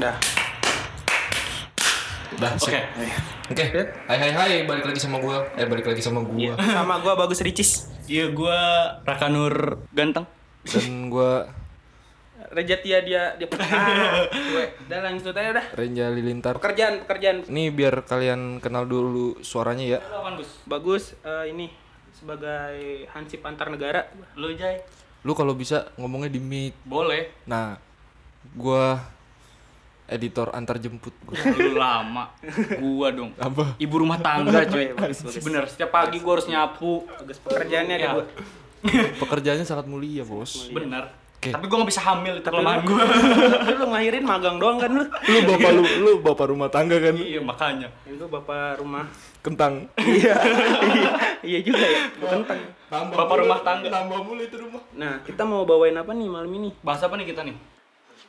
Dah. Dah, sip. Oke. Oke. Hai hai hai, balik lagi sama gua. Eh, balik lagi sama gua. Sama gua bagus Ricis. Iya, gua Raka Nur ganteng. Dan gua Rejatia dia dia ah, gue. Udah lanjut aja dah. Renja Lilintar. Pekerjaan, pekerjaan. Ini biar kalian kenal dulu suaranya ya. Lu apaan, Gus? Bagus eh, ini sebagai hansip antar negara. Lu, Jay? Lu kalau bisa ngomongnya di mic. Boleh. Nah, gua editor antar jemput lama. Gua dong. Apa? Ibu rumah tangga, cuy. Bener, setiap pagi gua harus nyapu. Bagus pekerjaannya Ya. gua. Pekerjaannya sangat mulia, Bos. Bener. Oke. Tapi gua gak bisa hamil, itu kelemahan gua. Tapi lu ngelahirin magang doang kan lu? Lu bapak lu, lu bapak rumah tangga kan? Iya, makanya. Itu bapak rumah. Kentang. Iya. iya juga ya. Kentang. Bapak rumah tangga. Nambah mulu itu rumah. Nah, kita mau bawain apa nih malam ini? Bahas apa nih kita nih?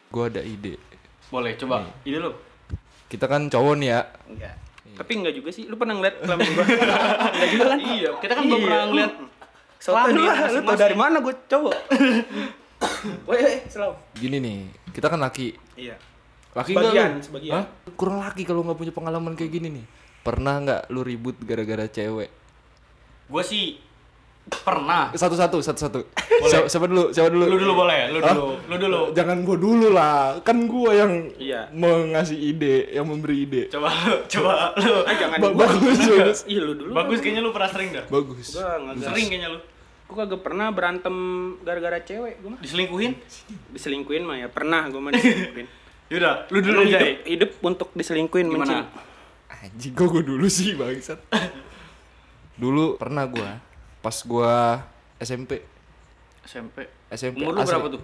Gua ada ide. Boleh, coba. Ide lu. Kita kan cowok nih ya. Enggak. Tapi enggak juga sih. Lu pernah ngeliat kelamin gua? enggak juga kan? Iya, kita kan belum Iya. pernah ngeliat kelamin lu lah, lu tau dari mana gua cowok? Woi, woi, selalu. Gini nih, kita kan laki. Iya. Laki Sebagian, nggak lu? sebagian. Hah? Kurang laki kalau nggak punya pengalaman kayak gini nih. Pernah nggak lu ribut gara-gara cewek? Gua sih pernah. Satu-satu, satu-satu. Siapa, siapa dulu? Siapa dulu? Lu dulu boleh, lu Hah? dulu. Lu dulu. Jangan gua dulu lah. Kan gua yang Iya. mengasih ide, yang memberi ide. Coba lu, coba lu. Ah, jangan Ba- gua. bagus, bagus. Iya, lu dulu. Bagus kayaknya lu pernah sering dah. Bagus. Gua enggak Sering kayaknya lu. Gua kagak pernah berantem gara-gara cewek gua mah. Diselingkuhin? Diselingkuhin mah ya, pernah gua mah diselingkuhin. Yaudah, lu dulu hidup, Jay. hidup untuk diselingkuhin Gimana? Anjing, gua, gua dulu sih bangsat. dulu pernah gua pas gua SMP. SMP. SMP Umur lu berapa tuh?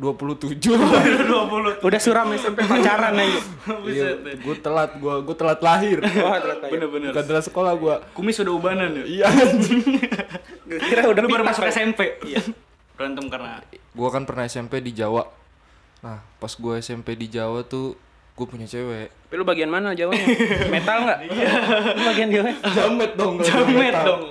27. 20. Udah suram SMP pacaran aja. Iya, gua telat, gua gua telat lahir. Wah, ternyata ya. Bener-bener. Bukan telat sekolah gua. Kumis udah ubanan ya? Iya anjing. Gua kira udah baru masuk. SMP. Iya. Berantem karena Gua kan pernah SMP di Jawa. Nah, pas gua SMP di Jawa tuh gua punya cewek. Tapi lu bagian mana Jawanya? Metal enggak? Iya. Lu bagian Jawa? Jamet dong. Jamet dong.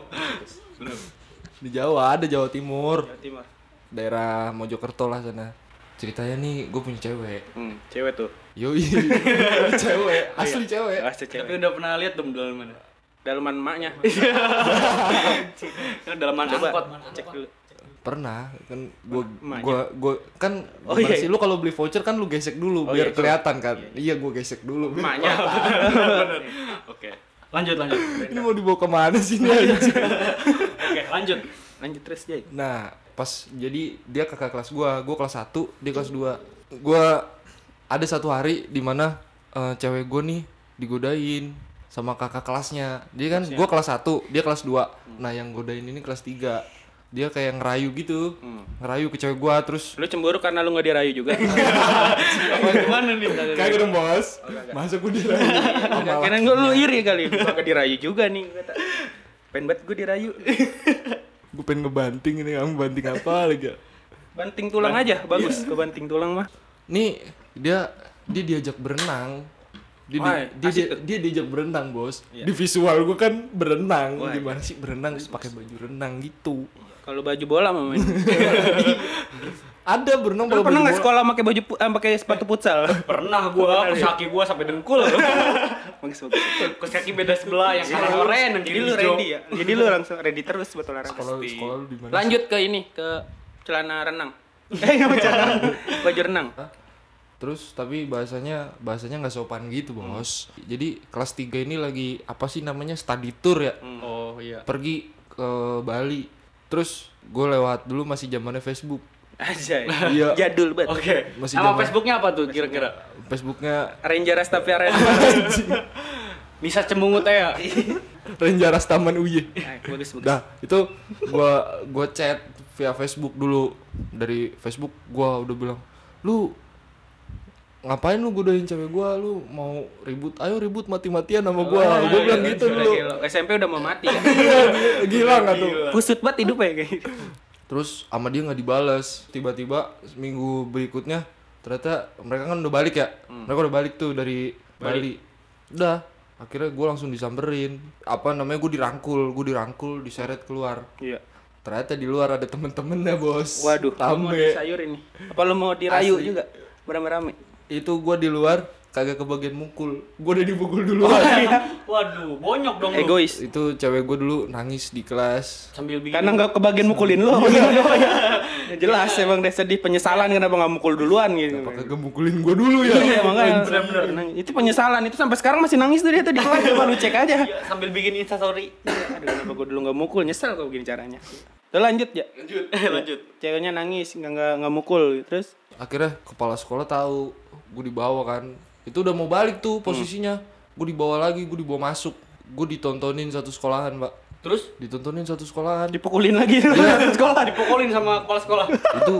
Di Jawa ada Jawa Timur, Jawa Timur. daerah Mojokerto lah sana. Ceritanya nih gue punya cewek. Hmm, cewek tuh. Yoi. cewek, asli cewek. Asli Tapi cewek. udah pernah lihat dong dalam mana? Dalaman emaknya. Kan dalam mana Coba angkot. cek dulu. Pernah kan gua gua gua kan Oh, iya. sih lu kalau beli voucher kan lu gesek dulu Oh, biar iya, kelihatan kan. Iya, gua gesek dulu. biar Emaknya. Oke. Lanjut, lanjut. Ini mau dibawa ke mana sih ini lanjut. Lanjut terus, Jay. Nah, pas jadi dia kakak kelas gua, gua kelas 1, dia kelas 2. Gua ada satu hari di mana eh, cewek gua nih digodain sama kakak kelasnya. Dia kan gua kelas 1, dia kelas 2. Nah, yang godain ini kelas 3. Dia kayak ngerayu gitu. Ngerayu ke cewek gua terus Lu cemburu karena lu nggak dirayu juga. Apa gimana nih? Kayak dong bos, masa gue dirayu kira gua lu iri kali, gua kagak dirayu juga nih kata. Pengen banget gua dirayu. Gue pengen ngebanting ini, kamu banting apa lagi ya? Banting tulang aja, bagus. Gua banting tulang mah. Nih, dia dia diajak berenang. Dia, Wah, di- dia, dia, dia diajak berenang bos. Di visual gue kan berenang. Wah, Gimana sih berenang pakai baju renang gitu? Kalau baju bola mah main. Ada berenang Lu pakai pernah nggak sekolah pakai baju eh, pakai sepatu futsal? Pernah gua, kus kaki gua sampai dengkul. bagus kaki beda sebelah yang kanan oranye yang Jadi kiri lu hijau. ready ya? Jadi lu langsung ready terus buat olahraga. Sekolah, sekolah lu di mana? Lanjut ke ini ke celana renang. Eh, nggak celana renang. Baju renang. Terus tapi bahasanya bahasanya nggak sopan gitu bos. Jadi kelas 3 ini lagi apa sih namanya study tour ya? Oh iya. Pergi ke Bali. Terus gue lewat dulu masih zamannya Facebook. Aja. Iya. Jadul banget. Oke. Masih Nama zaman- Facebooknya apa tuh kira-kira? Facebooknya Ranger Rastafari. Bisa cemungut ya? Ranger Rastaman Uye. Ay, bagus bagus. Dah, itu gua gua chat via Facebook dulu. Dari Facebook gua udah bilang, "Lu ngapain lu godain cewek gua? Lu mau ribut? Ayo ribut mati-matian sama gua." gua bilang gitu Gila, dulu. SMP udah mau mati ya. Gila, Gila nggak tuh? Kusut banget hidup ya kayak gitu. Terus sama dia nggak dibales. Tiba-tiba minggu berikutnya ternyata mereka kan udah balik ya. Mereka udah balik tuh dari Bali. Udah, akhirnya gue langsung disamperin. Apa namanya gue dirangkul, gue dirangkul, diseret keluar. Iya. Ternyata di luar ada temen-temennya bos. Waduh, Tame. disayur ini. Apa lu mau dirayu juga? Beramai-ramai. itu gua di luar kagak kebagian mukul. Gua udah dipukul duluan. Waduh, bonyok dong lu. Egois. itu cewek gua dulu nangis di kelas. Sambil bikin Karena nggak kebagian mukulin lo. Ya Jelas emang dia sedih penyesalan kenapa nggak mukul duluan gitu. Kagak mukulin gua dulu ya. Iya makanya bener-bener itu penyesalan itu sampai sekarang masih nangis tuh dia tuh di kelas coba lu cek aja. Iya, sambil bikin instastory. Aduh kenapa gue dulu nggak mukul nyesel kalau begini caranya. Udah lanjut ya. Lanjut. Lanjut. Ceweknya nangis nggak nggak mukul terus Akhirnya kepala sekolah tahu gua dibawa kan. Itu udah mau balik tuh posisinya. Gua dibawa lagi, gua dibawa masuk. Gua ditontonin satu sekolahan, Pak. Terus Ditontonin satu sekolahan. dipukulin lagi sekolah. dipukulin sama kepala sekolah. itu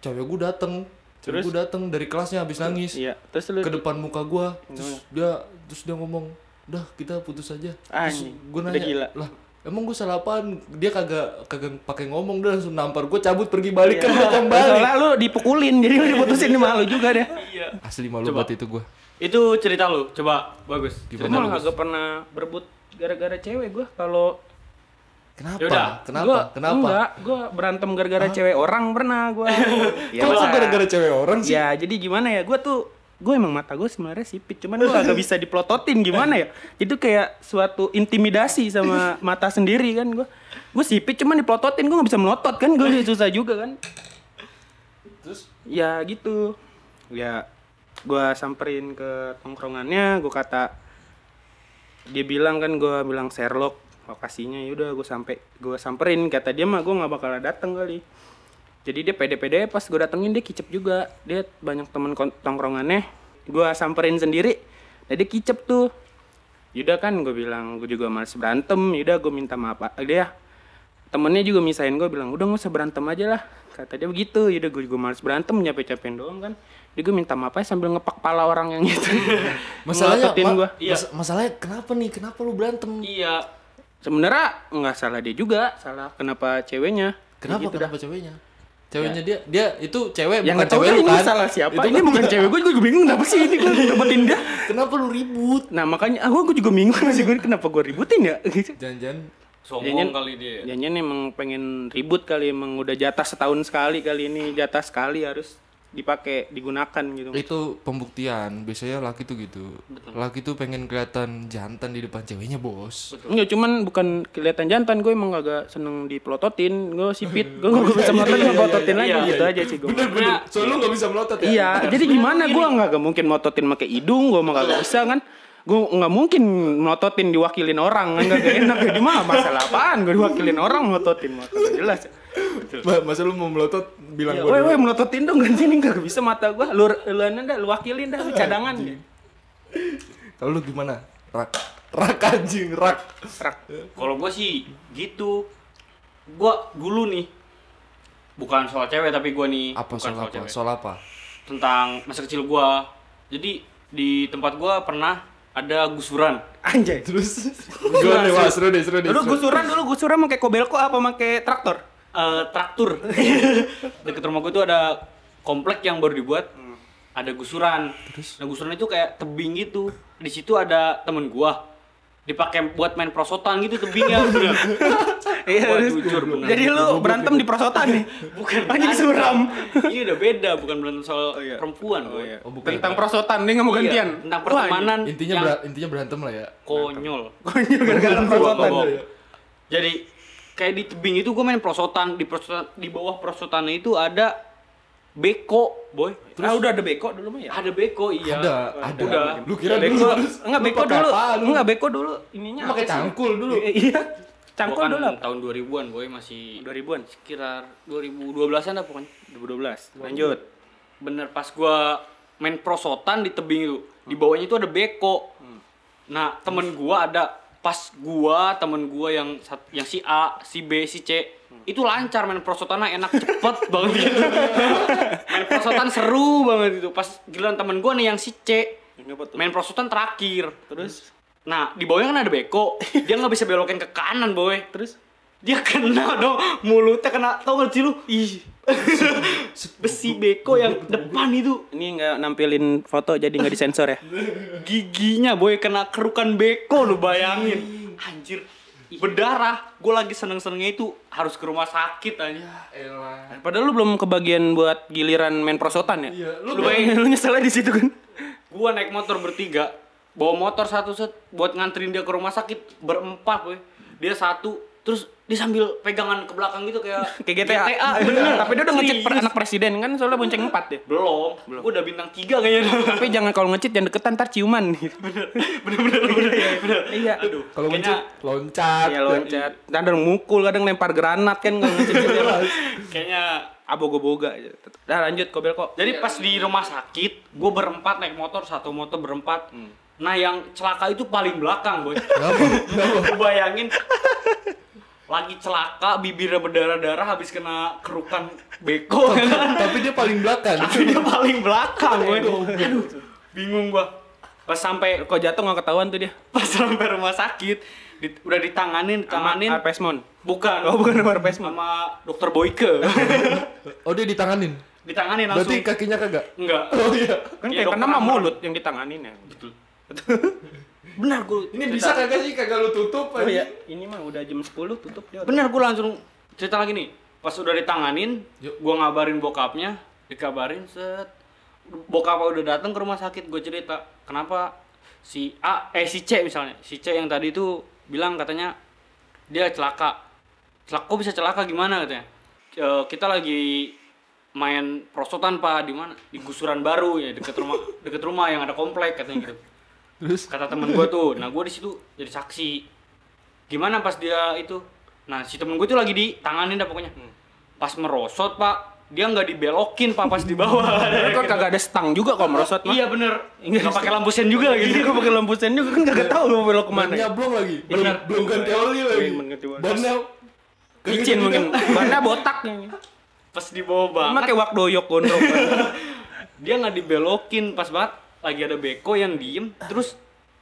cewek gua dateng. Cewek Terus? gua dateng dari kelasnya habis nangis. Iya terus lu ke depan muka gua terus dia terus dia ngomong udah kita putus aja terus udah nanya gila. lah emang gua salah apaan dia kagak kagak pakai ngomong dia langsung nampar gua cabut pergi balik kan gua yang balik Soalnya lu dipukulin jadi lu diputusin di malu juga deh. Iya. asli malu Coba. banget itu gua Itu cerita lu. Coba bagus. Gue Cerita malah bagus. gak pernah berebut gara-gara cewek gue kalau kenapa Yaudah, kenapa Gua, kenapa Enggak, gue berantem gara-gara cewek orang pernah gue. ya, Kok gara-gara cewek orang sih Ya, jadi gimana ya? Gue tuh gue emang mata gue sebenarnya sipit, cuman gue agak bisa diplototin gimana ya? Itu kayak suatu intimidasi sama mata sendiri kan gue. Gue sipit cuman diplototin gue nggak bisa melotot kan gue susah juga kan. terus Ya gitu. Ya gue samperin ke tongkrongannya, gue kata dia bilang kan gue bilang Sherlock lokasinya yaudah gue sampai gue samperin kata dia mah gue nggak bakal dateng kali jadi dia pede-pede pas gue datengin dia kicep juga. Dia banyak temen tongkrongannya. Gue samperin sendiri nah dia kicep tuh. Yaudah kan gue bilang gue juga males berantem. Yaudah gue minta maaf dia temennya juga misain gue bilang udah nggak usah berantem aja lah. Kata dia begitu. Yaudah gue juga males berantem nyampe capein doang kan. Dia gue minta maaf aja sambil ngepak pala orang yang itu. Masalahnya ma- gua. mas- masalahnya kenapa nih? Kenapa lu berantem? Iya. sebenarnya nggak salah dia juga salah kenapa ceweknya. Kenapa Gitu dah. kenapa ceweknya ceweknya dia dia itu cewek yang bukan cewek kan lu ini kan salah siapa? Itu ini kan- bukan cewek gue gue bingung kenapa sih ini gue dapetin dia? Kenapa lu ribut? Nah makanya ah gue juga bingung sih gue kenapa gue ributin ya? Gitu jangan-jangan Sombong Jangan- kali dia. Jangan emang pengen ribut kali emang udah jatah setahun sekali kali ini jatah sekali harus dipakai digunakan gitu. Itu pembuktian. Biasanya laki tuh gitu. Laki tuh pengen kelihatan jantan di depan ceweknya bos. Enggak, cuman bukan kelihatan jantan, gue emang agak seneng dipelototin, gue sipit, gue gak bisa melotot, gue pelototin lagi, Iya, gitu aja sih gue. bener soalnya lu gak bisa melotot ya? Iya, jadi gimana? Gue nggak gak mungkin melototin pakai hidung, gue mah gak bisa kan. Gue nggak mungkin melototin diwakilin orang, kan gak enak. Ya gimana? Masalah apaan? Gue diwakilin orang melototin, mah jelas. Ma- masa lu mau melotot bilang Ya, gua woi, melototin dong kan sini gak bisa mata gue, lu lu dah, lu wakilin dah, cadangan. kalau lu gimana rak rak anjing rak Rak. Kalau gue sih gitu. Gue dulu nih bukan soal cewek tapi gue nih apa bukan soal apa cewek. soal apa tentang masa kecil gue. Jadi di tempat gue pernah ada gusuran. Anjay. terus gua nih wah seru deh seru deh Dulu gusuran dulu gusuran pakai kobelko apa pakai traktor? Eh, traktur deket rumah gue tuh ada komplek yang baru dibuat ada gusuran Terus? nah gusuran itu kayak tebing gitu di situ ada temen gua dipakai buat main prosotan gitu tebingnya Iya, jujur bener Jadi lu berantem di prosotan nih? bukan Anjing suram. ini udah beda bukan berantem soal iya. perempuan Oh, iya. Oh, bukan. Tentang prosotan, dia nggak mau Iya, gantian. tentang Wah, pertemanan intinya yang intinya berantem lah ya konyol anjing. gara-gara prosotan. Jadi kayak di tebing itu gue main prosotan di prosotan di bawah prosotannya itu ada beko boy Ah, udah ada beko dulu mah ya? ada beko iya ada ada Udah. lu kira beko, dulu terus enggak beko dulu. lu? Enggak beko dulu ininya. Pakai cangkul dulu Iya. Cangkul kan dulu tahun 2000-an boy masih 2000-an. sekitar 2012-an dah pokoknya 2012. Lanjut. bener pas gua main prosotan di tebing itu di bawahnya itu ada beko nah temen gua ada pas gua temen gua yang yang si A si B si C itu lancar main prosotannya enak cepet banget gitu. Main prosotan seru banget itu pas giliran temen gua nih yang si C main prosotan terakhir. Terus? Nah di bawahnya kan ada beko. Dia nggak bisa belokin ke kanan boy. Terus dia kena dong mulutnya kena tau gak sih lu? Ih. Besi beko yang depan itu. Ini nggak nampilin foto jadi nggak disensor ya? giginya boy kena kerukan beko lu bayangin. Anjir. Berdarah. Gue lagi seneng senengnya itu harus ke rumah sakit aja Elah. Padahal lu belum kebagian buat giliran main prosotan ya? Iya, Lu, bayangin lu nyeselnya di situ kan? gue naik motor bertiga bawa motor satu set buat nganterin dia ke rumah sakit berempat gue dia satu terus dia sambil pegangan ke belakang gitu kayak Kayak GTA. bener Tapi dia udah ngecit per anak presiden kan soalnya bonceng 4 ya. belum gue udah bintang tiga kayaknya Tapi jangan kalau ngecit jangan deketan ntar ciuman gitu. bener-bener bener Iya. aduh Kalau mencet loncat. Iya loncat. Kadang mukul, kadang lempar granat kan kalau ngecit gitu. kayaknya Abogo-boga aja. Dah lanjut kobel kok. Jadi pas di rumah sakit, gue berempat naik motor, satu motor berempat. Nah yang celaka itu paling belakang, boy. Kenapa? Bayangin lagi celaka, bibirnya berdarah-darah habis kena kerukan beko ya kan. Tapi dia paling belakang. Tapi dia paling belakang, boy. Aduh, bingung gua. Pas sampai Kok jatuh nggak ketahuan tuh dia. pas sampai rumah sakit, di- udah ditanganin, ditanganin. Sama Arpesmon. Bukan. Oh, bukan sama Arpesmon. Sama dokter Boyke. Oh dia ditanganin. ditanganin langsung. Berarti kakinya kagak. Enggak. Oh iya. Kan Iya, kayak kena mah mulut yang ditanganin ya. Betul. Benar gue. Ini bisa kagak sih kagak lu tutup Oh aja. ya, ini mah udah jam 10 tutup dia. Bener gue langsung cerita lagi nih. Pas udah ditanganin, Yuk. gue ngabarin bokapnya, dikabarin set. Bokap udah datang ke rumah sakit, gue cerita kenapa si A, eh si C misalnya, si C yang tadi itu bilang katanya dia celaka. Celaka kok bisa celaka gimana katanya? "E, kita lagi main prosotan pak di mana di gusuran baru ya deket rumah deket rumah yang ada komplek katanya gitu Terus kata temen gue tuh nah gue di situ jadi saksi gimana pas dia itu nah si temen gue tuh lagi ditanganin dah pokoknya pas merosot pak dia nggak dibelokin pak pas di bawah Kan kagak ada stang juga kalau merosot mah. iya bener Enggak nggak pakai lampu sen juga Iya, gitu gua pakai lampu sen juga kan kagak tahu mau belok ke mana. nyablong lagi. Bener. Belum ganti oli lagi. Belum ganti oli. Bannya Licin mungkin. Bannya botak nih. pas di bawah banget kayak wak doyok gondrong. dia nggak dibelokin pas banget lagi ada beko yang diem terus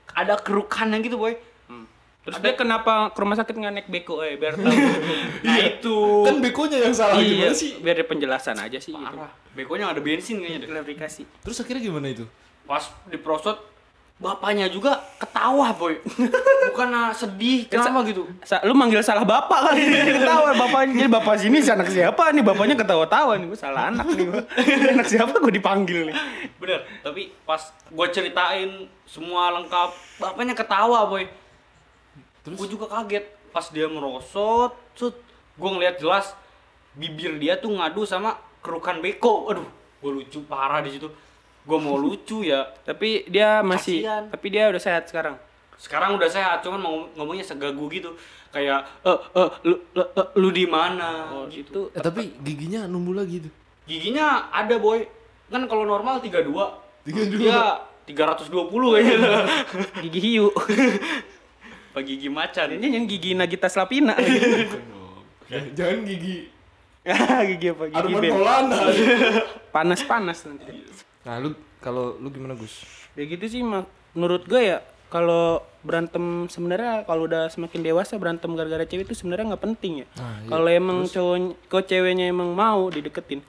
ada kerukannya gitu boy Terus dia kenapa ke rumah sakit nggak naik beko eh biar tahu. nah itu Kan bekonya yang salah iya, gimana sih? biar ada penjelasan aja sih gitu. parah bekonya nggak ada bensin kayaknya deh Klarifikasi. Terus akhirnya gimana itu? pas diprosot bapaknya juga ketawa boy. Bukan sedih kenapa gitu? Sa lu manggil salah bapak kali ketawa. Bapaknya jadi bapak sini si anak siapa nih? Bapaknya ketawa-tawa nih. Gue salah anak nih gue anak siapa gue dipanggil nih? Bener tapi pas gue ceritain semua lengkap bapaknya ketawa boy. Terus? gue juga kaget. Pas dia merosot cut gue ngeliat jelas bibir dia tuh ngadu sama kerukan beko. Aduh gue lucu parah di situ gue mau lucu ya. Tapi dia masih Kasian. tapi dia udah sehat sekarang. Sekarang udah sehat cuman mau ngomongnya segagu gitu. Kayak eh eh lu lu, eh, lu di mana? Oh gitu. itu Eh tapi giginya numbuh lagi tuh. giginya ada boy. Kan kalau normal 32 32. dia 320 kayaknya. Gigi hiu. Apa gigi macan? Ini yang gigi Nagita Slavina. Eh, Jangan gigi. Gigi apa? Gigi Arman Ben. Maulana. panas panas nanti Nah, lu kalau lu gimana, Gus? ya gitu sih mak menurut gue ya kalau berantem sebenarnya kalau udah semakin dewasa berantem gara-gara cewek itu sebenarnya nggak penting ya Nah, iya. kalau emang cowok kok ceweknya emang mau dideketin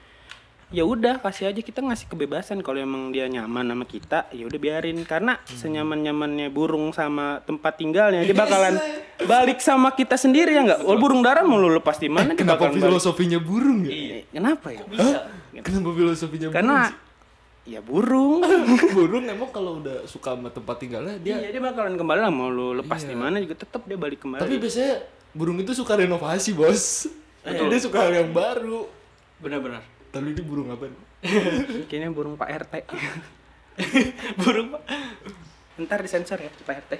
ya udah kasih aja kita ngasih kebebasan kalau emang dia nyaman sama kita ya udah biarin karena Hmm. senyaman nyamannya burung sama tempat tinggalnya dia bakalan balik sama kita sendiri ya nggak oh, burung darah mau lu lepas di mana dia Kenapa bakalan balik. filosofinya burung ya? Eh, kenapa ya bisa Kenapa filosofinya karena burung ya burung burung emang kalau udah suka sama tempat tinggalnya dia Iya dia bakalan kembali lah mau lu lepas di mana juga tetap dia balik kembali. Tapi biasanya burung itu suka renovasi, Bos. Dia suka hal yang baru. benar-benar Tapi ini burung apa? kayaknya burung Pak RT. burung pak Ntar disensor ya Pak RT.